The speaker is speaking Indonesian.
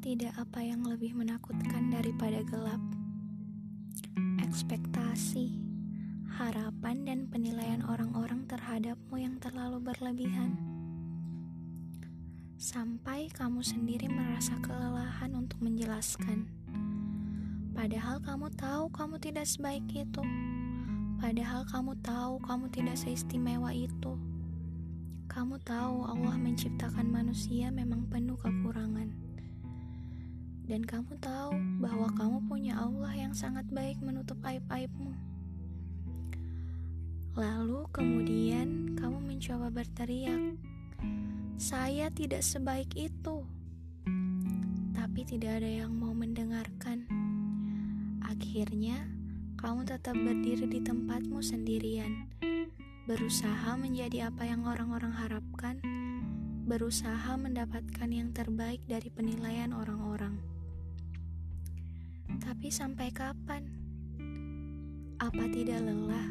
apa yang lebih menakutkan daripada gelap? Ekspektasi, harapan, dan penilaian orang-orang terhadapmu yang terlalu berlebihan. Sampai kamu sendiri merasa kelelahan untuk menjelaskan. Padahal kamu tahu kamu tidak sebaik itu. Padahal kamu tahu kamu tidak seistimewa itu. Kamu tahu Allah menciptakan manusia memang penuh kekurangan. Dan kamu tahu bahwa kamu punya Allah yang sangat baik menutup aib-aibmu. Lalu kemudian kamu mencoba berteriak, "Saya tidak sebaik itu." Tapi tidak ada yang mau mendengarkan. Akhirnya, kamu tetap berdiri di tempatmu sendirian, berusaha menjadi apa yang orang-orang harapkan, berusaha mendapatkan yang terbaik dari penilaian orang-orang. Tapi sampai kapan? Apa tidak lelah